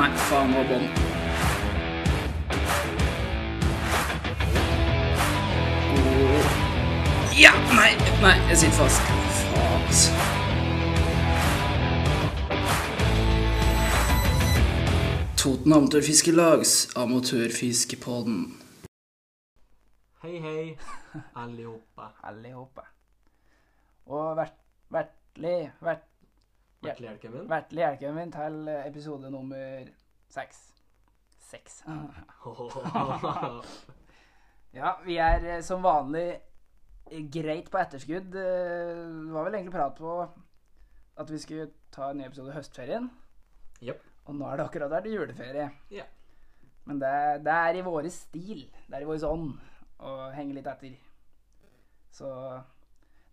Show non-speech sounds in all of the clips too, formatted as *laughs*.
Nei, faen, var bånn. Ja! Nei, nei, jeg sitter fast. Faen, altså. Toten Amatørfiskelags Amatørfiskepodden. Hei, hei, *laughs* allihopa. Allihopa. Og vert, vertlig, vert, Hjertelig Vertelig vertlig min til episode nummer seks. Seks. *laughs* Ja, vi er eh, som vanlig eh, greit på etterskudd. Eh, Det var vel egentlig prat på at vi skulle ta en ny episode i høstferien. Yep. Og nå er det akkurat vært juleferie. Ja. Men det, det er i våre stil. Det er i vår ånd å henge litt etter. Så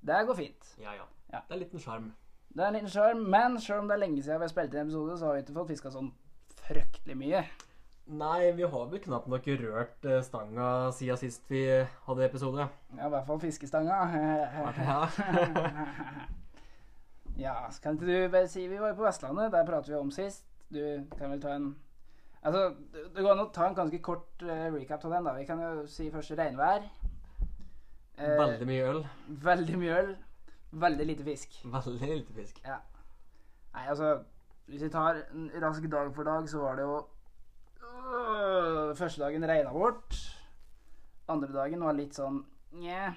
det går fint. Ja, ja. Ja. Det er en liten sjarm. Det er en liten sjarm, men sjøl om det er lenge siden vi har spilt inn episode, så har vi ikke fått fiska sånn fryktelig mye. Nei, vi har vel knapt nok rørt eh, stanga siden sist vi hadde episode. Ja, i hvert fall fiskestanga. Ja. *laughs* Ja, så kan ikke du bare si Vi var jo på Vestlandet, der pratet vi om sist. Du kan vel ta en Altså, det det går an å ta en ganske kort eh, recap av den, da. Vi kan jo si først regnvær. Eh, Veldig mye øl. veldig mye øl. Veldig lite fisk. Veldig lite fisk. Ja. Nei, altså Hvis vi tar en rask dag for dag, så var det jo øh, Første dagen regna bort. Andre dagen var litt sånn nje.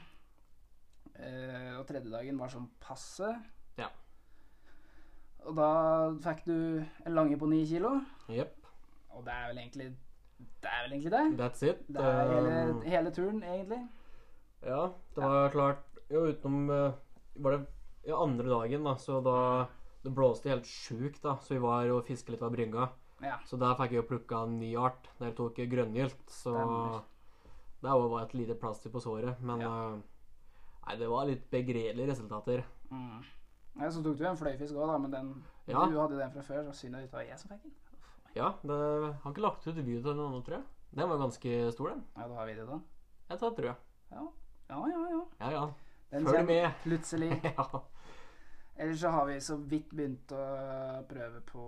Uh, og tredje dagen var sånn passe. Ja. Og da fikk du en lange på ni kilo. Yep. Og det er vel egentlig Det er vel egentlig det. That's it. Det er hele, Um, hele turen, egentlig. ja, det var klart Jo, utenom eh, Var det ja, andre dagen, da, så da Det blåste helt sjukt, da, så vi var og fiska litt av brygga. Ja. Så der fikk jeg jo plukka en ny art. Der tok grønngylt. Så Stemmer. det var et lite plaster på såret. Men Ja. uh, nei, det var litt begredelige resultater. Mm. ja. Så tok du en fløyfisk òg, da, men den, Ja. du hadde den fra før, så synd det var jeg som fikk den. Ja, det har ikke lagt ut video til noen, tror jeg. Den var ganske stor, den. Ja, da har vi det, da. Jeg tar tror jeg. Ja, ja, ja. ja. Ja, ja. Den Følg med. *laughs* Plutselig. ja. Ellers så har vi så vidt begynt å prøve på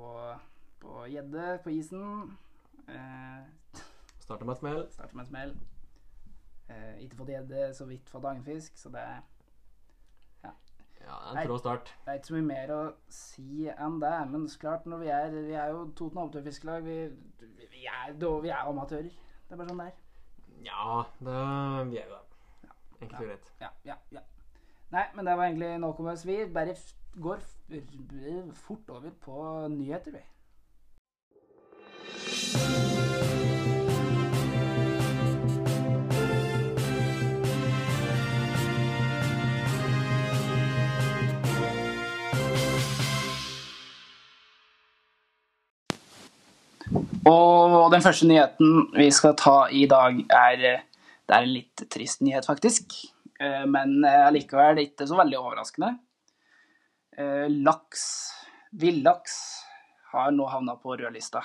på gjedde på isen. Eh, Starter med et smell. starter med et smell. Eh, ikke fått gjedde, så vidt fått agnfisk, så det er, Ja, er en trå start. det er ikke så mye mer å si enn det. Men så klart, når vi er Vi er jo Toten Amatørfiskelag. Vi, vi, er, da- vi er amatører. Det er bare sånn det er. Ja, det vi er jo det. Enkelt og greit. Ja, ja, ja. Nei, men det var egentlig nok om oss. Vi bare går fort over på nyheter, vi. Og den første nyheten vi skal ta i dag, er eh, Det er en litt trist nyhet, faktisk. Eh, Men eh, allikevel ikke så veldig overraskende. Eh, Laks, villaks, har nå havna på rødlista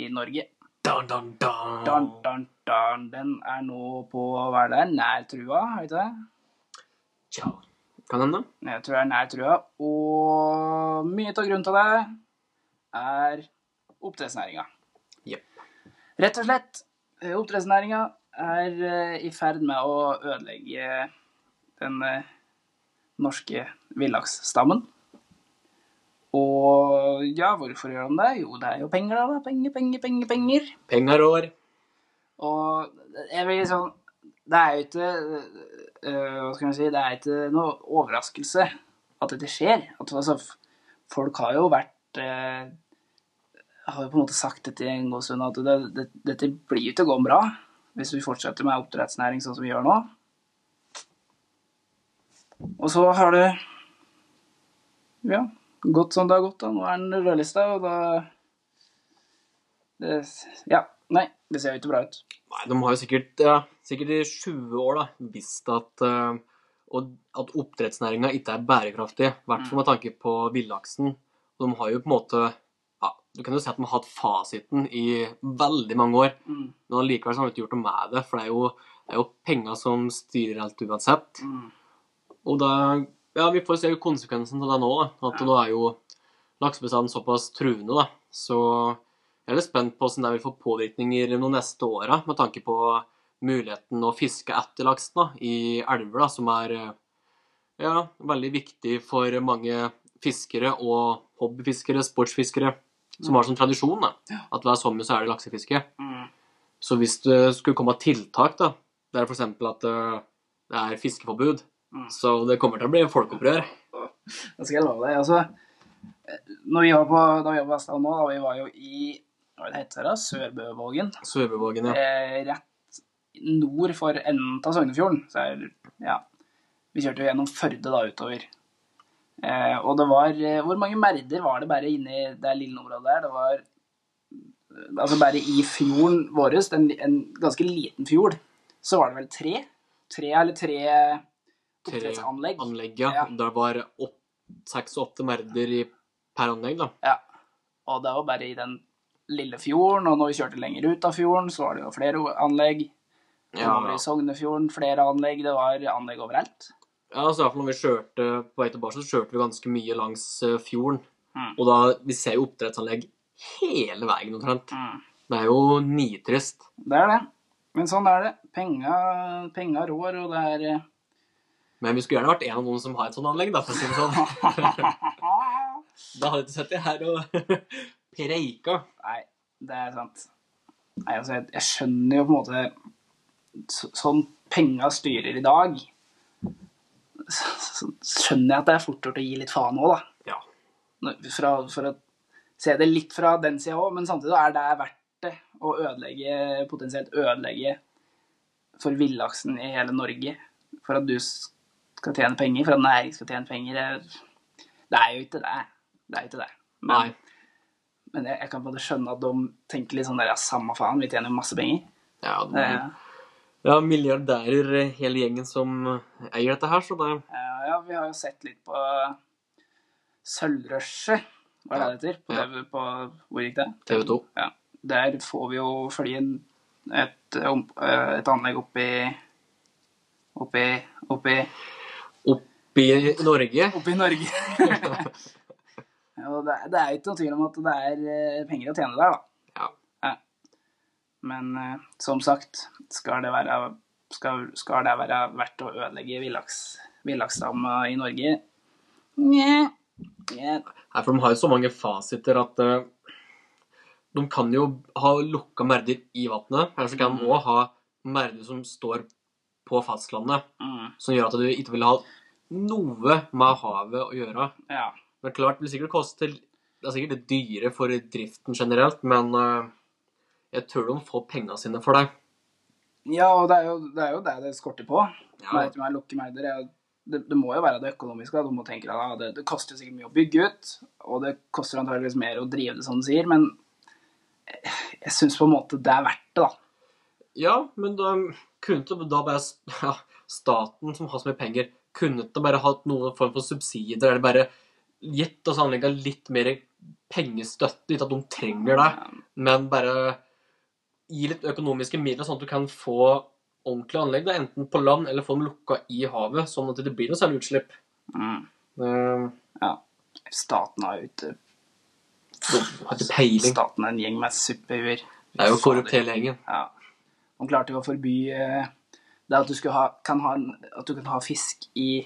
i Norge. Dun, dun, dun. Dun, dun, dun. Den er nå på hva er det, nær trua, er det ikke det? Tja, Kan hende. Jeg tror det er nær trua. Og mye av grunnen til det er oppdrettsnæringa. Yep. Rett og slett, oppdrettsnæringa er eh, i ferd med å ødelegge den eh, norske villaksstammen. Og ja, hvorfor gjør han det? Jo, det er jo penger, da. Penger, penger, penger, penger. Penger rår. Og jeg blir sånn Det er jo ikke uh, Hva skal jeg si Det er ikke noe overraskelse at dette skjer. At, altså, folk har jo vært uh, Har jo på en måte sagt dette i en god stund at det, det, dette blir jo ikke å gå bra hvis vi fortsetter med oppdrettsnæring sånn som vi gjør nå. Og så har det ja, gått som det har gått. da. Nå er den rødlista, og da det, Ja, nei, det ser jo ikke bra ut. Nei, de har jo sikkert, ja, sikkert i 20 år da, visst at, uh, at oppdrettsnæringa ikke er bærekraftig. I hvert fall med tanke på villaksen. De har jo på en måte Du kan jo si at de har hatt fasiten i veldig mange år. Mm. Men allikevel har de ikke gjort noe med det, for det er jo, det er jo penger som styrer alt uansett. Mm. Og da Ja, vi får se konsekvensen av det nå. da, At Ja. nå er jo laksebestanden såpass truende, da. Så Jeg er litt spent på hvordan det vil få påvirkninger de neste åra, med tanke på muligheten å fiske etter laks da, i elver, da, som er ja, veldig viktig for mange fiskere og hobbyfiskere, sportsfiskere, som har som tradisjon da, at hver sommer så er det laksefiske. Mm. Så hvis det skulle komme tiltak, da, det er f.eks. at eh, det er fiskeforbud, Mm. så det kommer til å bli folkeopprør. Det skal jeg love deg. Altså, når vi var på, da vi var på Vestland nå, da vi var jo i hva det heter det, Sørbøvågen. Sørbøvågen, ja. Eh, rett nord for enden av Sognefjorden. Så er, ja, vi kjørte jo gjennom Førde da utover. Eh, og det var eh, Hvor mange merder var det bare inni det lille området der? Det var eh, Altså bare i fjorden vår, en, en ganske liten fjord, så var det vel tre? Tre eller tre oppdrettsanlegg. Anlegg, ja. Ja. Det var seks-åtte merder i, per anlegg, da. Ja. Og det var bare i den lille fjorden, og når vi kjørte lenger ut av fjorden, så var det jo flere anlegg. Ja, ja. i Sognefjorden, flere anlegg. Det var anlegg overalt. Ja altså i hvert fall når vi kjørte på vei tilbake, så kjørte vi ganske mye langs eh, fjorden. Mm. Og da, vi ser jo oppdrettsanlegg hele veien omtrent. Mm. Det er jo nitrist. Det er det. Men sånn er det. Penga, penga rår, og det er eh, Men vi skulle gjerne vært en av noen som har et sånt anlegg, da, for å si det sånn. *laughs* Da hadde du ikke sett det her og *laughs* preika. Nei, det er sant. Nei, altså, jeg, jeg skjønner jo på en måte så, Sånn penga styrer i dag, skjønner jeg at det er fort gjort å gi litt faen òg, da. Ja. Fra, for å se det litt fra den sida òg, men samtidig er det verdt det å ødelegge, potensielt ødelegge for villaksen i hele Norge. For at du skal tjene penger, for at næring skal tjene penger. Det, er jo ikke det. Det er jo ikke det. Men, men jeg, jeg kan bare skjønne at de tenker litt sånn der, ja, samme faen, vi tjener jo masse penger. Ja, Det, det, ja, milliardærer, eh, hele gjengen som eier dette her, så det ja, ja, vi har jo sett litt på Sølvrushet, hva er det det heter? På, Ja. På Hvor gikk det? TV 2. Ja. Der får vi jo inn et, eh, et anlegg oppi Oppi Oppi Oppi Norge. Oppi Norge. *laughs* ja, det, det er ikke noen tvil om at det er eh, penger å tjene der, da. Men eh, som sagt, skal det være, skal, skal det være verdt å ødelegge villaks, villaksstamma i Norge? Nja. Nei, for de har jo så mange fasiter at uh, de kan jo ha lukka merder i vannet, eller så kan de òg ha merder som står på fastlandet, Mm, som gjør at du ikke vil ha noe med havet å gjøre. ja. Men klart, det vil sikkert koste Det er sikkert dyre for driften generelt, men eh, jeg tror de får penga sine for deg. ja, og det er, jo, det er jo det det skorter på. Ja. Med, meg, det, Det, det må jo være det økonomiske. Du må tenke at det, det koster sikkert mye å bygge ut, og det koster antageligvis mer å drive det, som du sier, men jeg, jeg syns på en måte det er verdt det, da. Ja, men da kunne ikke da bare *laughs* ja, staten som har så mye penger, kunne ikke bare hatt noen form for subsidier, eller bare gitt oss anleggene litt mer pengestøtte, ikke at de trenger det, men bare gi litt økonomiske midler, sånn at du kan få ordentlige anlegg, da, enten på land eller få dem lukka i havet, sånn at det blir noe særlig utslipp. Mm. Uh, Ja. Staten er ikke har ikke peiling. Staten er en gjeng med suppehuer. Det er jo korrupt hele gjengen. Ja. Man klarte jo å forby uh, det at du, ha, kan ha, at du kan ha fisk i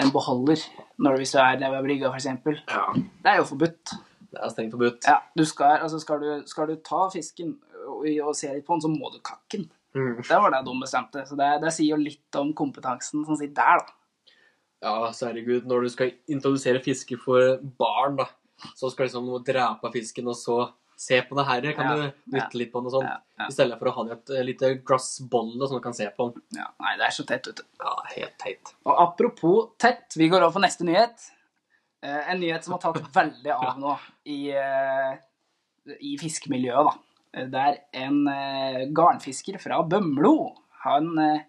en beholder når du, hvis du er nede ved brygga, f.eks. Ja, Det er jo forbudt. det er strengt forbudt. Ja, du skal, altså skal, du, skal du ta fisken og, og se litt på den, så må du kakken. Mm. Det var det de bestemte. Så det, det sier jo litt om kompetansen som sitter der, da. Ja, så herregud, når du skal introdusere fiske for barn, da, så skal liksom noe drepe fisken, og så se på det her, kan Ja, du ja. litt på den og sånn, Ja, ja. i stedet for å ha det et eh, lite glass bolle som du kan se på den. Ja, nei, det er så tett, vet du. Ja, helt teit. Og apropos tett, vi går over på neste nyhet. Eh, en nyhet som har tatt veldig av *laughs* nå i, eh, i fiskemiljøet, da. Eh, Det er en eh, garnfisker fra Bømlo. Han eh,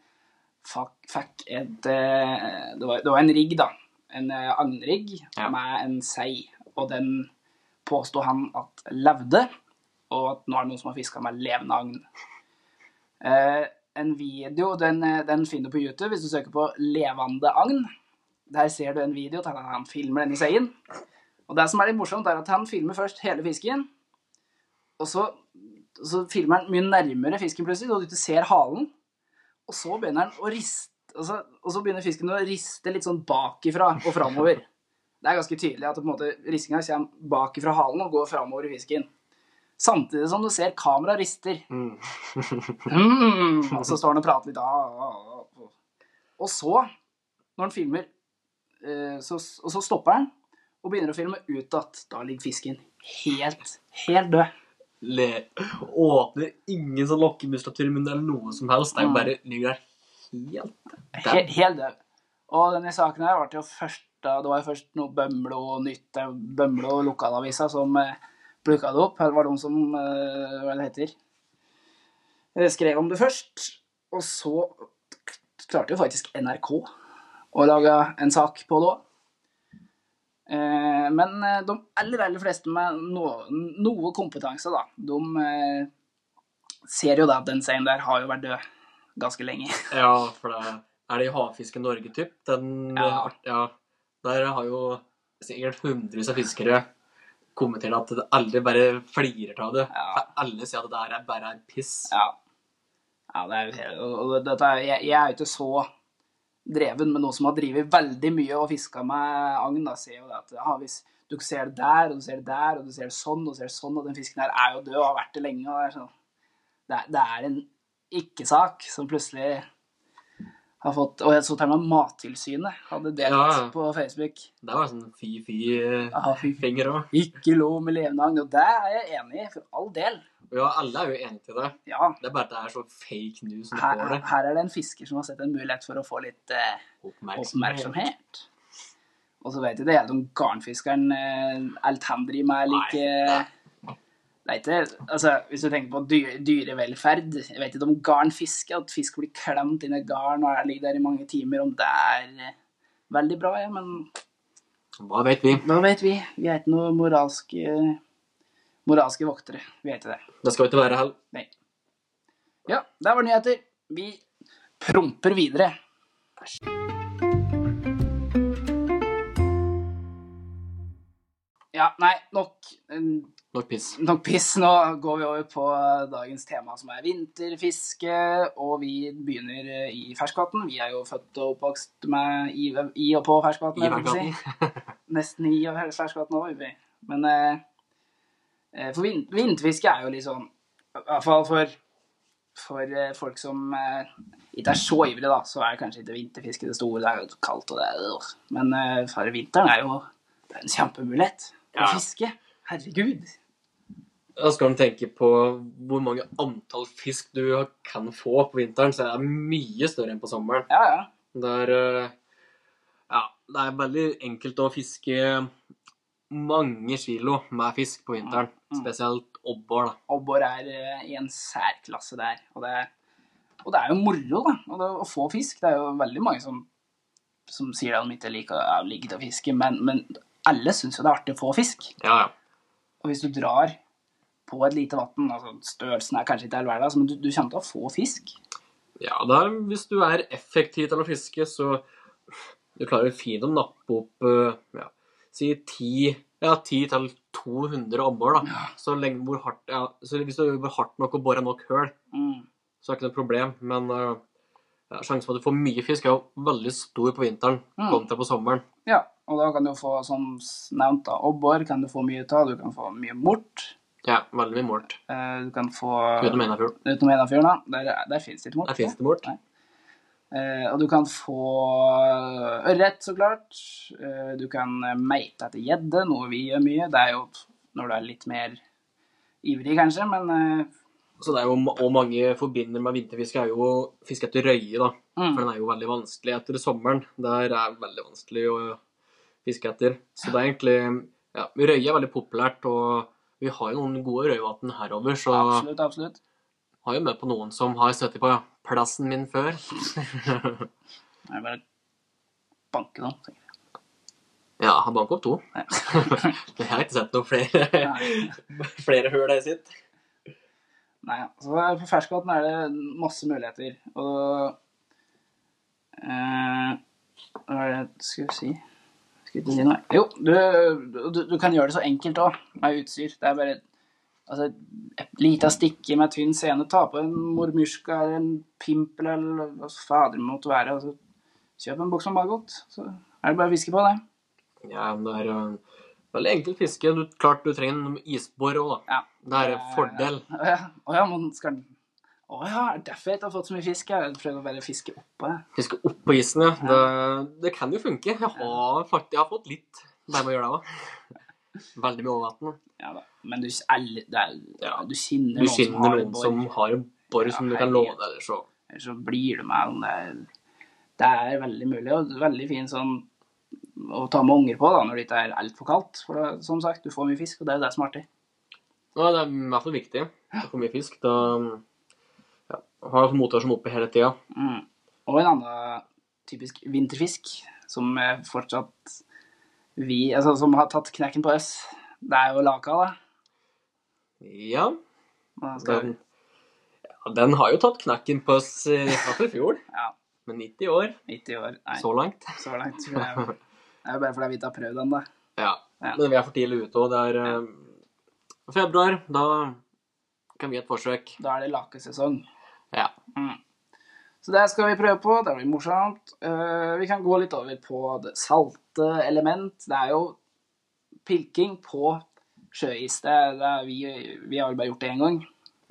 fikk et eh, det, var, det var en rigg, da. En agnrigg Ja. med en sei. Og den påsto han at levde, og at nå er det noen som har fiska med levende agn. Eh, en video den, den finner du på YouTube hvis du søker på 'levende agn'. Der ser du en video til han filmer denne seien. Og det som er litt morsomt, er at han filmer først hele fisken. Og så, så filmer han mye nærmere fisken plutselig, og du ser halen. Og så begynner han å riste og så, og så begynner fisken å riste litt sånn bakifra og framover. Det er ganske tydelig at på ristinga kommer bakifra halen og går framover i fisken. Samtidig som du ser kamera rister. Mm. Mm, og så står han og prater litt. Ah, ah, ah. Og så, når han filmer, eh, så, og så stopper han og begynner å filme ut at da ligger fisken helt, helt død. Le åpner ingen sånn lokkemuskulatur i munnen eller noe som helst. Det er jo Mm. bare ligger der helt Helt, helt. Og denne saken her ble jo først Det var jo først noe Bømlo Nytt, eh, Bømlo lokalavisa som eh, plukka det opp. Her var de som eh, Hva det heter eh, Skrev om det først. Og så klarte jo faktisk NRK å lage en sak på det òg. Men eh, de aller, aller fleste med noe, kompetanse, da, de eh, ser jo da at den seien der har jo vært død ganske lenge. *laughs* Ja, for det er det i Havfisken Norge, typ. Den, Ja. ja. Der har jo sikkert hundrevis av fiskere kommentert at alle bare flirer av det. Ja. For Alle sier at det der er bare er piss. Ja. ja det er og- dette, jeg, jeg er jo ikke så dreven med noe som har drevet veldig mye og fiska med agn. Da ser jo det at ja, hvis du ser det der, og du ser det der, og du ser det sånn, og du ser det sånn, og den fisken her er jo død og har vært det lenge. og Det er, sånn, det er, det er en ikke-sak som plutselig har fått Og jeg så til og med Mattilsynet hadde delt Ja, på Facebook. Det var sånn Ja, fy fy-fy-finger òg. Ikke lov med levende agn. Og det er jeg enig i, for all del. Ja, alle er jo enige til det. Ja, Det er bare at det er så fake news som her, får det. her er det en fisker som har sett en mulighet for å få litt eh, oppmerksomhet. Og så vet jeg det er om garnfiskeren eh, Altandri med like Det er ikke Altså, hvis du tenker på dyre, dyrevelferd Jeg vet ikke om garnfiske, at fisk blir klemt inn i garn og ligger der i mange timer, om det er eh, veldig bra, ja, men Hva vet vi? hva vet vi? Vi er ikke noe moralske moralske voktere. Vi heter det. Det skal ikke være heller. Nei. Ja, der var nyheter. Vi promper videre. Ja, nei, nok, Nok piss. nok piss. Nå går vi over på dagens tema, som er vinterfiske. Og vi begynner i ferskvann. Vi er jo født og oppvokst med i, i og på ferskvann. Si. *laughs* Nesten i og ferskvann òg, vi. Men eh, eh, for vind, vinterfiske er jo litt sånn I hvert fall for, for eh, folk som eh, ikke er så ivrige, da, så er kanskje ikke vinterfiske det store. Det er jo kaldt, og det er øh. Men eh, for vinteren er jo det er en kjempemulighet å Ja. fiske. Herregud. Da skal du tenke på hvor mange antall fisk du kan få på vinteren, så er det mye større enn på sommeren. Ja, ja. Det er, eh, ja, det er veldig enkelt å fiske mange kilo med fisk på vinteren. Mm. Spesielt abbor. da. Abbor er eh, i en særklasse der. Og det, og det er jo moro da, og det, å få fisk. Det er jo veldig mange som, som sier at de ikke liker, ja, liker å fiske, men, men alle syns jo det er artig å få fisk. Ja, ja. Og hvis du drar på et lite vann, altså størrelsen er kanskje ikke all verdens, men du, du kommer til å få fisk. Ja, da, hvis du er effektiv til å fiske, så du klarer fint å nappe opp eh, ja, si 10, ja, 10 til 200 abbor. da. Så, lenge, hvor hardt, ja, så hvis du jobber hardt nok og borer nok høl, Mm. så er det ikke noe problem. Men uh, ja, sjansen for at du får mye fisk, er jo veldig stor på vinteren Mm. kontra på sommeren. Ja, og da kan du få, som nevnt, da, abbor kan du få mye av. Du kan få mye mort. Ja, veldig mye mort. Uh, Du kan få Utenom Einafjorden. Utenom Enafjorden, da. Der, der fins det ikke mort. Der fins det mort. Nei. Eh, og du kan få ørret, så klart. Eh, du kan eh, meite etter gjedde, noe vi gjør mye. Det er jo når du er litt mer ivrig, kanskje, men eh, Så det er jo, og mange forbinder med vinterfiske, er jo fiske etter røye, da. For mm, den er jo veldig vanskelig etter sommeren. Der er veldig vanskelig å fiske etter. Så det er egentlig Ja, røye er veldig populært, og vi har jo noen gode røyevann herover, så absolutt, absolutt. Har jo møtt på noen som har støttet på plassen min før. *laughs* Det er bare banke noen. tenker jeg. ja, han banket opp to. Ja. *laughs* Jeg har ikke sett noen flere, *laughs* flere hull der sitt. Nei. Så på ferskvann er det masse muligheter. Og eh, Hva er det jeg skulle si? Skulle ikke si noe. Jo, du, du, du kan gjøre det så enkelt òg, med utstyr. Det er bare Altså, et lite stikke med tynn sene, ta på en mormyrska eller en pimpel eller hva fader det måtte være. Altså, Kjøp en boks med godt, så er det bare å fiske på det. Ja, men det er uh, veldig enkelt fiske. Du, klart du trenger en isbor òg, da. Ja. Det er en fordel. Å ja, å ja, men skal Å ja, er det derfor jeg ikke har fått så mye fisk? Jeg prøvd å bare fiske oppå det. Fiske oppå isen, ja. Det, det kan jo funke. Jeg har, jeg har fått litt bare med å gjøre det òg. Veldig mye overvann. Ja da. Men du, alle, det er, Ja. du kjenner Du noen som har noen som har en bor Ja, som du kan låne, eller så Eller så blir du med. om Det det er veldig mulig, og veldig fint sånn å ta med unger på da, når det ikke er altfor kaldt. For det, som sagt, du får mye fisk, og det er jo det som er artig. Ja, det er i hvert fall viktig å få mye fisk. Da ja, har motor som oppe hele tida. Mm. Og en annen typisk vinterfisk som fortsatt vi, altså som har tatt knekken på oss, det er jo laka, da. Ja, den, ja, den har jo tatt knekken på oss i hvert fall i fjor. ja, Med 90 år 90 år. Nei, så langt. så langt. Det er jo det er jo bare fordi vi ikke har prøvd den, da. Ja. Ja. Men vi er for tidlig ute, og det er ja. februar. Da kan vi gi et forsøk. Da er det lakesesong. Ja. Mm. Så det skal vi prøve på. Det blir morsomt. Uh, vi kan gå litt over på det salte element. Det er jo pilking på sjøis. Det, er- det er vi, vi har vel bare gjort det én gang.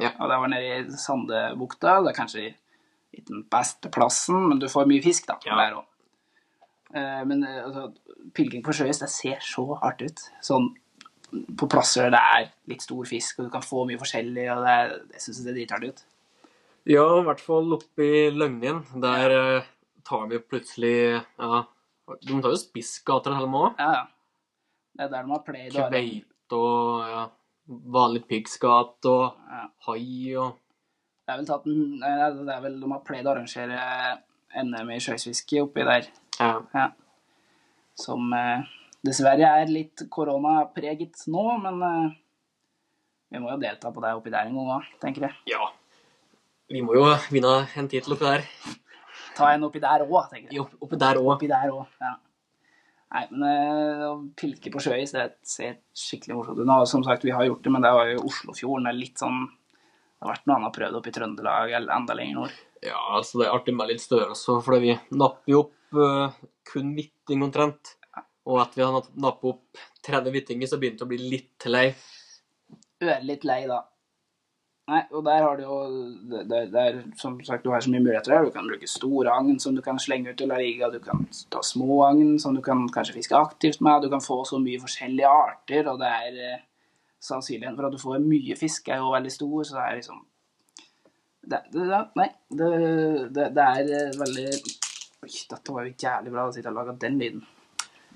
Ja. Og det var nede i Sandebukta. Det er kanskje ikke den beste plassen, men du får mye fisk da, Ja. der òg. Men eh, altså, pilking på sjøis, det ser så artig ut. Sånn på plasser der det er litt stor fisk, og du kan få mye forskjellig, og det, er- jeg syns det ser dritartig ut. Ja, i hvert fall oppe i Løgnen. Der eh, tar vi plutselig Ja, de tar jo spissgater og med òg. Ja, ja. Det er der de har played. Kveite og ja, vanlig piggsgat og Ja. hai og Det er vel tatt en- det er vel, De har pleid å arrangere NM i sjøisfiske oppi der, ja. ja. som eh, dessverre er litt koronapreget nå, men eh, vi må jo delta på det oppi der en gang òg, tenker jeg. ja. Vi må jo vinne en tittel oppi der. Ta en oppi der òg, tenker jeg. Oppi der òg. Oppi der òg, ja. Nei, men eh, å pilke på sjøis, det ser skikkelig morsomt ut. Nå, Som sagt, vi har gjort det, men det var jo Oslofjorden. Det er litt sånn Det har vært noe annet prøvd oppe i Trøndelag eller enda lenger nord. Ja, altså det er artig med litt størrelse, for vi napper jo opp uh, kun hvitting omtrent. Og at vi har nappet opp 30 hvittinger, så begynte det å bli litt lei. ørlitt lei, da. Nei, og der har du jo der, det, det er, Som sagt, du har så mye muligheter der. Du kan bruke store agn som du kan slenge ut til la liga. Du kan ta små agn som du kan kanskje fiske aktivt med. Du kan få så mye forskjellige arter, og det er eh, sannsynligheten for at du får mye fisk, er jo veldig stor, så det er liksom det, det, Nei, det, det, det er eh, veldig Oi, dette var jo jævlig bra å sitte og lage den lyden.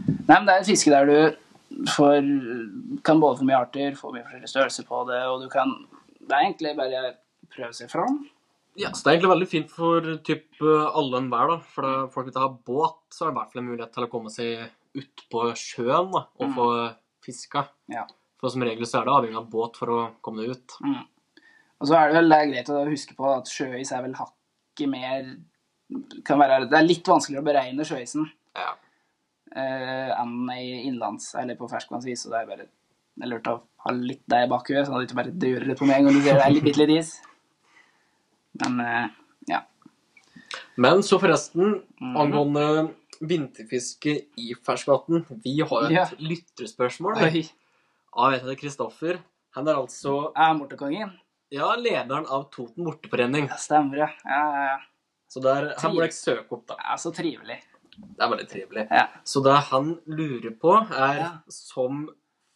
Nei, men det er et fiske der du får, kan både få mye arter, få mye forskjellig størrelse på det, og du kan Det er egentlig bare å prøve seg fram. Ja, så det er egentlig veldig fint for typ, alle enhver, da. For da folk vil ha båt, så er det i hvert fall en mulighet til å komme seg ut på sjøen da, og Mm. få fiska. Ja. For som regel så er det avhengig av båt for å komme deg ut. Mm. Og så er det vel det er greit å huske på at sjøis er vel hakket mer kan være, Det er litt vanskeligere å beregne sjøisen Ja. eh, enn i innlands, eller på ferskvannsis. Så det er bare jeg lurt å ha litt deg i bakhuet, sånn at du ikke bare dør det på med en gang du ser det er litt, bitte litt is. Men eh, ja. Men så forresten, mm. angående vinterfiske i ferskvann. Vi har jo et Ja. lytterspørsmål Oi. av en Kristoffer. Han er altså Er Mortekongen? ja, lederen av Toten morteforening. Ja, stemmer, ja. Ja, ja. Så der, her må jeg søke opp, da. ja. Så trivelig. Det er veldig trivelig. Ja. Så det han lurer på, er som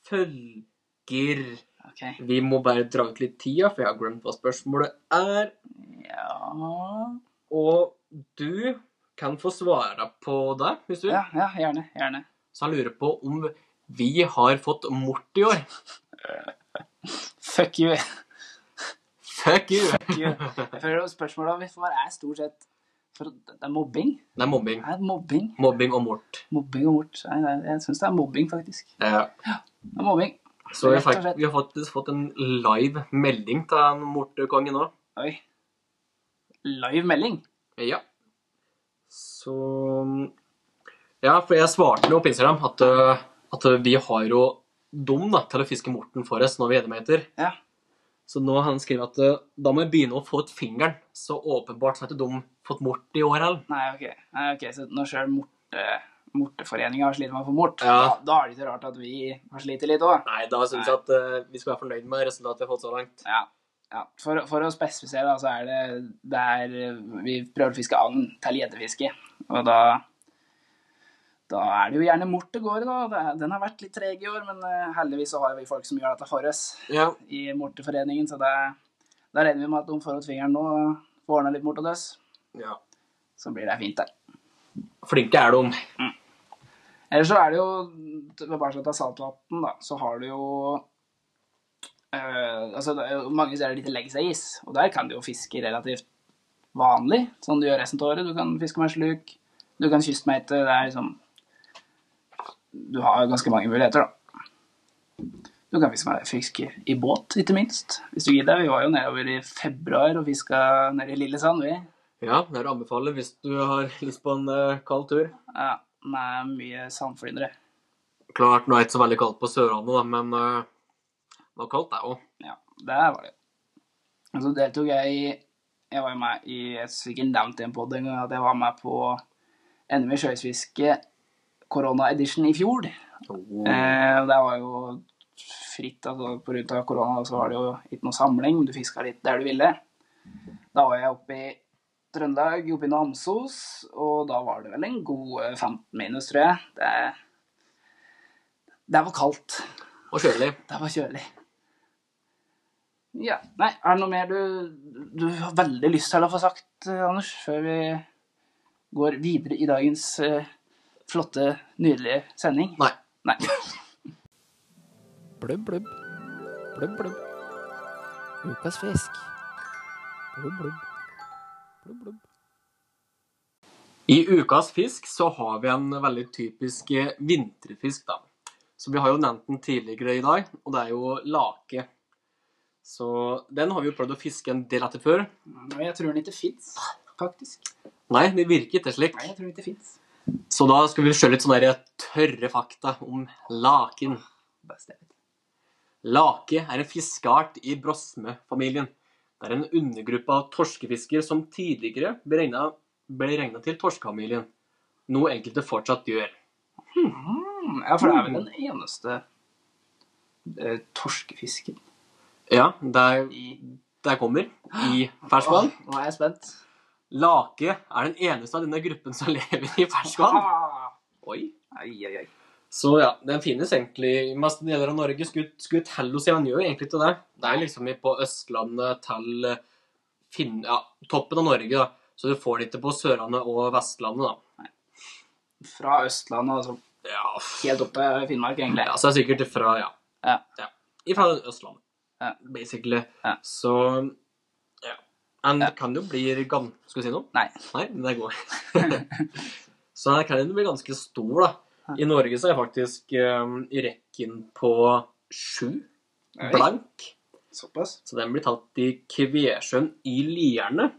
følger okay. Vi må bare dra ut litt tida, for jeg har glemt hva spørsmålet er. Ja Og du kan få svare på det, hvis du vil. Ja, ja gjerne. Gjerne. Så han lurer på om vi har fått mort i år. *laughs* Fuck you. Fuck you! Fuck you. Jeg føler Spørsmålet mitt er stort sett for Det er mobbing. Det er mobbing. Det er mobbing. Mobbing og mort. Mobbing og mort. Jeg, jeg, jeg syns det er mobbing, faktisk. Ja. Det er mobbing. Så vi har, fakt- vi har faktisk fått en live melding til mortekongen nå. Oi. Live melding. Ja. Så Ja, for jeg svarte jo på Instagram at, uh, at vi har jo dum da, til å fiske morten for oss når vi eddermeter. Ja. Så nå har han skrevet at eh, da må jeg begynne å få ut fingeren. Så åpenbart så har ikke de fått mort i år heller. Nei, ok. Nei, ok, Så nå sjøl morte, Morteforeninga har slitt med å få mort, Ja. da, da er det ikke rart at vi har slitt litt òg. Nei, da syns jeg at uh, vi skal være fornøyd med resultatet vi har fått så langt. Ja. ja. For, for å spesifisere, da, så er det der vi prøver å fiske agn til gjeddefiske. Og da da er det jo gjerne mort det går i, da. Den har vært litt treg i år, men eh, heldigvis så har vi folk som gjør dette for oss Ja, i Morteforeningen, så det, da regner vi med at de får ut fingeren nå og får ordna litt mort hos oss. ja. Så blir det fint der. Flinke er de. Eller så er det jo Tilbake til saltvann, da, så har du jo øh, altså det er Mange steder det ikke legger seg is, og der kan du jo fiske relativt vanlig, sånn du gjør resten av året. Du kan fiske med sluk, du kan kystmeite. Det er liksom Du har ganske mange muligheter, da. Du kan fiske, med, fiske i båt, ikke minst, hvis du gidder. Vi var jo nedover i februar og fiska nede i Lillesand, vi. Ja, det er å anbefale hvis du har *laughs* lyst på en uh, kald tur. Ja, med mye sandflyndre. Klart, nå er det ikke så veldig kaldt på Sørlandet, da, men uh, det var kaldt, det òg. Ja, det var det. Så deltok jeg i Jeg var med i Jeg sikkert nevnt i en pod en gang at jeg var med på NM i sjøisfiske korona edition i fjor. Eh, det var jo fritt, altså av korona så var det jo ikke noe samling, du fiska litt der du ville. Da var jeg oppe i Trøndelag, jobbe i Namsos, og da var det vel en god eh, 15 minus, tror jeg. Det, det var kaldt. Og kjølig. Det var kjølig. Ja. Nei, er det noe mer du, du har veldig lyst til å få sagt, eh, Anders, før vi går videre i dagens eh, flotte, nydelige sending? Nei. Nei. Blubb, blubb. Blubb, blubb. Ukas fisk. Blubb, blubb. Blubb, blubb. I ukas fisk så har vi en veldig typisk eh, vinterfisk, da. Så vi har jo nevnt den tidligere i dag, og det er jo lake. Så den har vi jo prøvd å fiske en del etter før. Nei, jeg tror den ikke fins, faktisk. Nei, det virker ikke slik. Nei, jeg tror den ikke fins. Så da skal vi se litt sånne tørre fakta om laken. Lake er en fiskeart i brosmefamilien. Det er en undergruppe av torskefisker som tidligere ble regna, til torskefamilien, noe enkelte fortsatt gjør. Hmm. ja, for det er vel den eneste eh, torskefisken Ja, der, der kommer, i ferskvann. Åh, Nå er jeg spent. Lake er den eneste av denne gruppen som *laughs* lever i ferskvann. Oi. Ai, ai, ai. Så ja, den finnes egentlig i meste deler av Norge. Skulle, til å si han gjør egentlig ikke det. Det er liksom på Østlandet til eh, Finn... Ja, toppen av Norge, da. Så du får det ikke på Sørlandet og Vestlandet, da. Fra Østlandet, altså Ja, helt opp til Finnmark, egentlig. ja så er det sikkert fra Ja. Ja. Ifra Østlandet, Ja. basically. Ja. Så ja. Han Ja. kan jo bli gammel Skal vi si noe? Nei. Nei, det går. *laughs* så her kan jo bli ganske stor, da. I Norge så er jeg faktisk um, i rekken på sju. Blank. Såpass. Så den blir tatt i Kvesjøen i Lierne.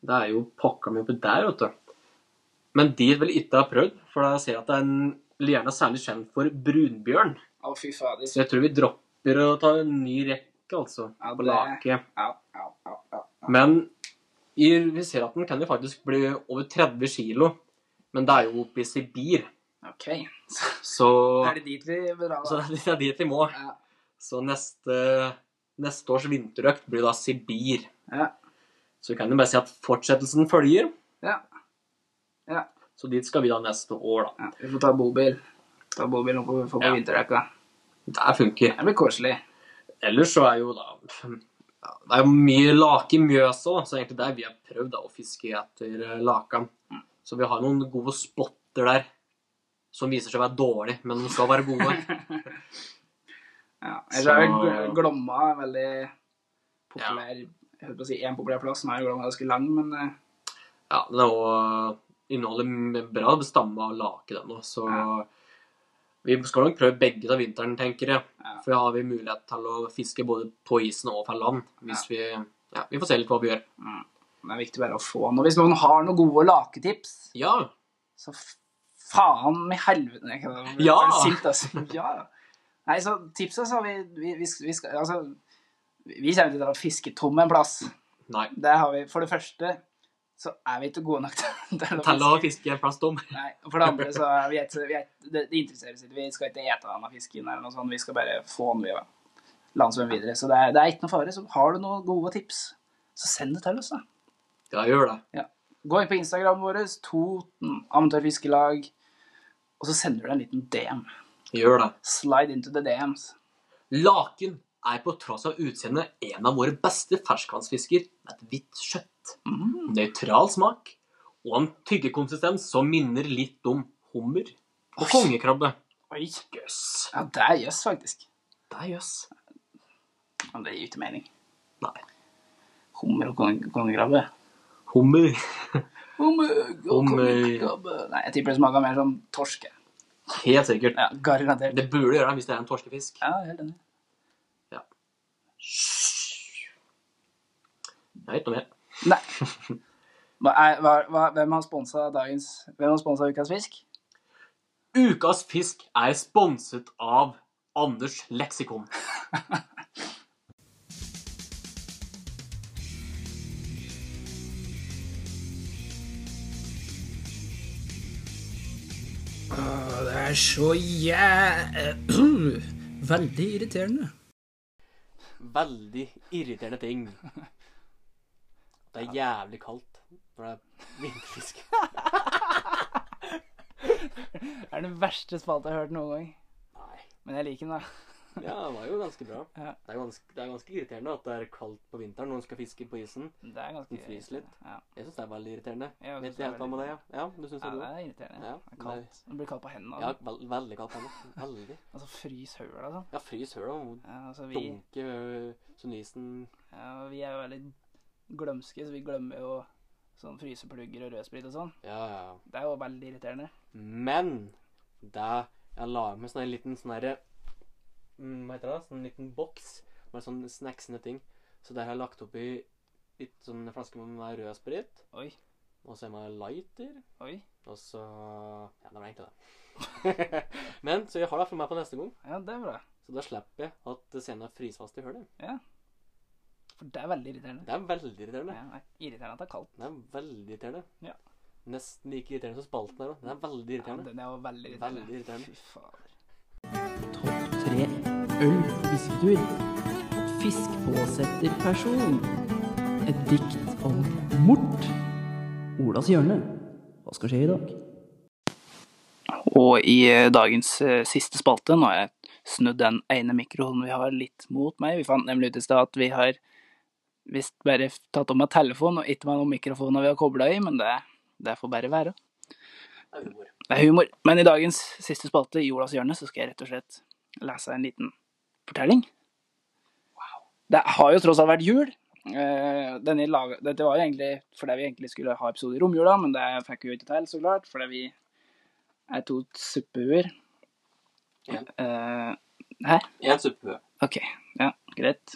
Det er jo pakka mi oppi der, vet du. Men dit vil jeg ikke ha prøvd, for da ser jeg at det er en Lierne er særlig kjent for brunbjørn. Å, fy fader. Så jeg tror vi dropper å ta en ny rekke, altså. Ja, På det- Ja, ja. Men i, vi ser at den kan jo faktisk bli over 30 kilo. Men det er jo oppe i Sibir, OK. så *laughs* Er det dit vi bør dra, Så det er dit vi må. Ja. Så neste, neste års vinterøkt blir da Sibir. Ja. Så vi kan jo bare si at fortsettelsen følger. Ja. Ja. Så dit skal vi da neste år, da. ja. Vi får ta bobil. Ta bobil nå på, få på Ja. da. Det funker. Det blir koselig. Ellers så er jo da ja, Det er jo mye lake i Mjøsa, så egentlig der vi har prøvd da, å fiske etter eh, lakan. Så vi har noen gode spotter der som viser seg å være dårlige, men de skal være gode. *laughs* Ja. Ellers er Så- vel Glomma en veldig populær Jeg holdt på å si én populær plass. Nå er Glomma ganske lang, men eh, Ja, den er også inneholder bra stamme av lake, den òg, så Ja. vi skal nok prøve begge til vinteren, tenker jeg. Ja. For da har vi mulighet til å fiske både på isen og fra land. Hvis vi Ja, vi får se litt hva vi gjør. Det er viktig bare å få noe. Hvis noen har noen gode laketips, Ja. så faen med helvete Ja! sint, altså. *laughs* Ja. Nei, så tipsa sa vi, vi, vi, vi skal Altså, Vi kommer ikke til å fiske tom en plass. Nei. Det har vi. For det første så er vi ikke gode nok til *laughs* til å Til å fiske. fiske en plass tom. Nei, og for det andre så er vi, *laughs* et, vi et, det, det interesserer oss ikke. Vi skal ikke ete denne fisken eller noe sånt. Vi skal bare få den via landsveien videre. Så det er, det er ikke noe fare. Så har du noen gode tips, så send det til oss, da. Ja, gjør det. Gå inn på Instagram vår, Toten Amatørfiskelag, og så sender du en liten DM. Gjør det. Slide into the DMs. Laken er på tross av utseendet en av våre beste ferskvannsfisker med et hvitt kjøtt. Mm. Nøytral smak og en tyggekonsistens som minner litt om hummer og Oi. kongekrabbe. Oi. Jøss. Ja, det er jøss, faktisk. Det er jøss. Men det gir ikke mening. Nei. Hummer og kongekrabbe. Hummer. Hummer Hummer. Nei, jeg tipper det smaker mer som torske. Helt sikkert. Ja, garantert. Det burde gjøre det hvis det er en torskefisk. Ja, helt enig. Ja. Jeg vet noe mer. Nei. Hva er, hva, hva, hvem har sponsa dagens Hvem har sponsa Ukas fisk? Ukas fisk er sponset av Anders Leksikon. *laughs* er så jæ... *clears throat* Veldig irriterende. Veldig irriterende ting. Det er jævlig kaldt når det er vinterfisk. *laughs* Det er den verste spalta jeg har hørt noen gang. Nei. Men jeg liker den, da. *laughs* Ja, det var jo ganske bra. Ja. Det, er ganske, det er ganske irriterende at det er kaldt på vinteren når man skal fiske på isen. Det er ganske fryser litt. Ja, Jeg syns det er veldig irriterende. Jeg Vet synes helt hva med det, ja. Ja, du syns ja det det er irriterende. Ja, det er kaldt. Det blir kaldt på hendene. Ja, altså. veld, veldig kaldt på hendene. Veldig. *laughs* Altså frys høla sånn. Ja, frys høla altså, vi, dunke sånn isen. ja, vi er jo veldig glømske, så vi glemmer jo sånn fryseplugger og rødsprit og sånn. Ja, ja. Det er jo veldig irriterende. Men det jeg la med sånn en liten sånn herre Hva heter det? Sånn liten boks med sånn snacksende ting. Så der har jeg lagt oppi litt sånn flaske med rød sprit. Oi, Og så er det lighter. oi. Og så Ja, det var egentlig det. *laughs* Men så jeg har det for meg på neste gang. Ja, det er bra. Så da slipper jeg at scenen fryser fast i Ja For det er veldig irriterende. Det er veldig irriterende. Ja, det er irriterende at det er kaldt. Det er veldig irriterende. Ja. Nesten like irriterende som spalten her òg. Den er veldig irriterende. Ja, den er jo veldig irriterende. Veldig irriterende. Fy fader. Øl på fisketur. Fiskpåsetterperson. Et dikt om mort. Olas hjørne. Hva skal skje i dag? Og i eh, dagens eh, siste spalte, nå har jeg snudd den ene mikrofonen vi har litt mot meg. Vi fant nemlig ut i stad at vi har visst bare tatt om meg telefon og ikke med noen mikrofoner vi har kobla i, men det, det får bare være. Det er humor. Det er humor. Men i dagens siste spalte, i Olas hjørne, så skal jeg rett og slett lese en liten fortelling. Det har jo tross alt vært jul. Eh, laga, dette var jo egentlig fordi vi egentlig skulle ha episode i romjula, men det fikk vi jo ikke til, så klart, fordi vi er to suppehuer. Ja. Uh, hæ? En suppehue. Ok, ja, greit.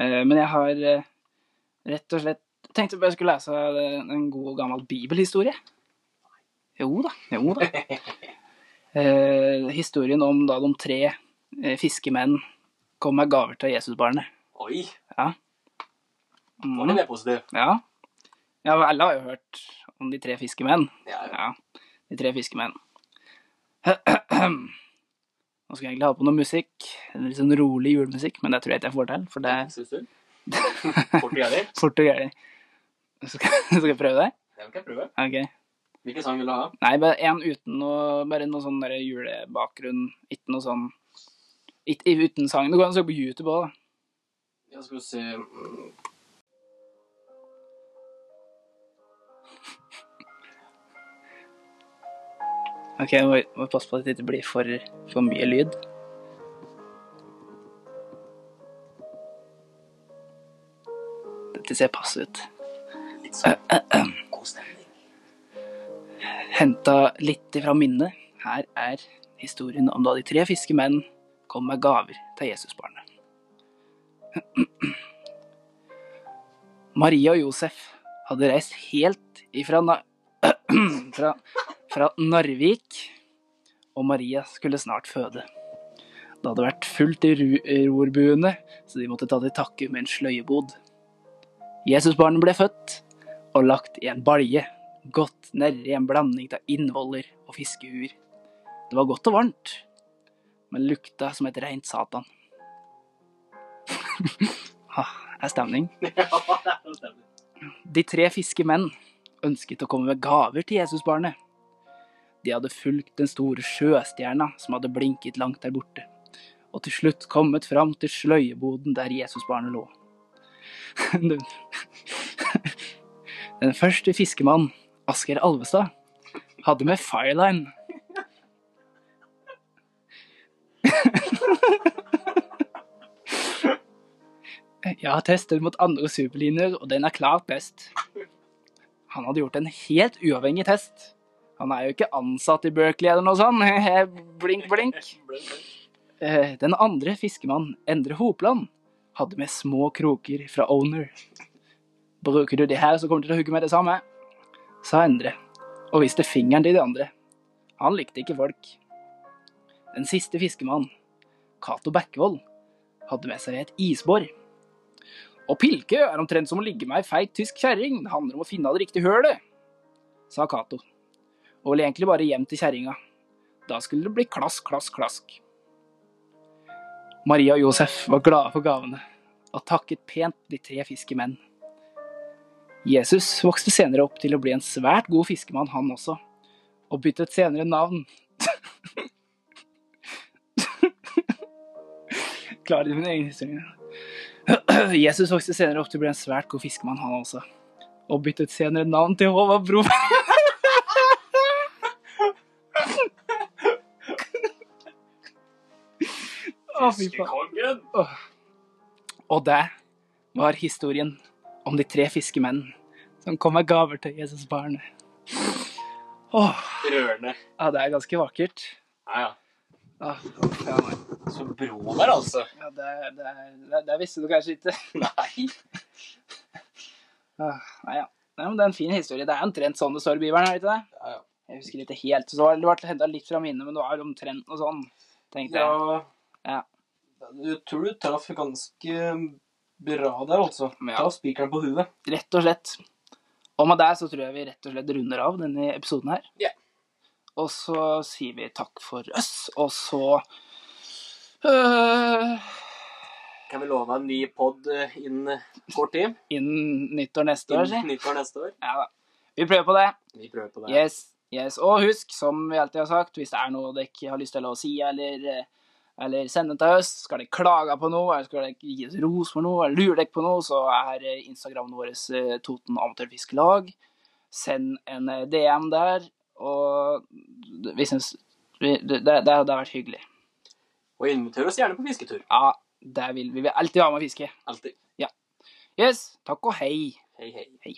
Uh, men jeg har uh, rett og slett tenkt at jeg skulle lese eh, en god gammel bibelhistorie. Jo da, jo da. *laughs* Eh, historien om da de tre eh, fiskemenn kom med gaver til Jesusbarnet. Oi! Mm. Var det mer positivt? Ja. ja, alle har jo hørt om de tre fiskemenn. Ja, ja. Ja, de tre fiskemenn. Nå skal jeg egentlig ha på noe musikk, en litt sånn rolig julemusikk, men det tror jeg ikke jeg får til, for det Syns du? Fort og gærlig? *laughs* fort og gærent. Skal, skal jeg prøve det? Det kan jeg prøve. Okay. Hvilken sang vil du ha? Nei, bare en uten noe, bare noe sånn julebakgrunn, ikke noe sånn, ikke, uten sang. Det går an å søke på YouTube også, da. Ja, skal se *laughs* Ok, jeg må, må passe på at det ikke blir for, for mye lyd. Dette ser passe ut. litt sånn god stemning. Henta litt ifra minnet. Her er historien om da de tre fiskemenn kom med gaver til Jesusbarnet. *clears throat* Maria og Josef hadde reist helt ifra Na *clears throat* fra, fra Narvik, og Maria skulle snart føde. Det hadde vært fullt i rorbuene, så de måtte ta til takke med en sløyebod. Jesusbarnet ble født og lagt i en balje, godt nedi en blanding av innvoller og fiskehuer. Det var godt og varmt, men lukta som et rent satan. *laughs* ah, er *laughs* stemning. De tre fiske menn ønsket å komme med gaver til Jesusbarnet. De hadde fulgt den store sjøstjerna som hadde blinket langt der borte, og til slutt kommet fram til sløyeboden der Jesusbarnet lå. *laughs* Den, den første fiskemann, Asgeir Alvestad, hadde med fireline. Jeg har testet mot andre superlinjer, og den er klart best. Han hadde gjort en helt uavhengig test. Han er jo ikke ansatt i Berkeley eller noe sånt. *laughs* blink, blink. Eh, Den andre fiskemannen, Endre Hopland, hadde med små kroker fra Owner. Bruker du de her, så kommer du til å hugge med det samme, sa Endre, og viste fingeren til de andre. Han likte ikke folk. Den siste fiskemannen, Cato Bekkevold, hadde med seg et isbor. Å pilke er omtrent som å ligge med ei feit tysk kjerring. Det handler om å finne det riktige hølet, sa Cato. Og ville egentlig bare hjem til kjerringa. Da skulle det bli klask, klask, klask. Maria og Josef var glade for gavene og takket pent de tre fiskemenn. Jesus vokste senere opp til å bli en svært god fiskemann, han også, og byttet senere navn. *laughs* Klarer du min egen historie? *clears throat* Jesus vokste senere opp til å bli en svært god fiskemann, han også, og byttet senere navn til Håvard Bro. Åh. Og det var historien om de tre fiskemenn som kom med gaver til Jesusbarnet. barn. Rørende. ja, det er ganske vakkert. Ja, ja. Uff, ja. Så bro der, altså. ja, det, det, det, det visste du kanskje ikke. *laughs* Nei. Ah, nei, ja. Nei, men det er en fin historie. Det er omtrent sånn det står i Bibelen, er det ikke det? Ja, ja. Jeg husker ikke helt. Så det ble henta litt fra minnet, men det var omtrent noe sånn, tenkte jeg. Ja. Ja. Du tror du traff ganske bra der, altså. Ja. Traff spikeren på huet. Rett og slett. Og med det så tror jeg vi rett og slett runder av denne episoden her. Ja. Og så sier vi takk for oss, og så øh, Kan vi love en ny pod innen kort tid? Innen nyttår neste år, si. Nyttår neste år? Ja da. Vi prøver på det. Vi prøver på det. Yes, yes. Og husk, som vi alltid har sagt, hvis det er noe dere ikke har lyst til å si eller, eh, eller sende til oss, skal dere klage på noe, eller skal dere gi oss ros for noe, eller lurer dere på noe, så er eh, Instagramen vår Toten Amatørfiskelag. Send en DM der, og vi syns det, det, det har vært hyggelig. Og inviter oss gjerne på fisketur. Ja, det vil vi. Vi vil alltid være med og fiske. Alltid. Yes, takk og hei. Hei, hei. Hei.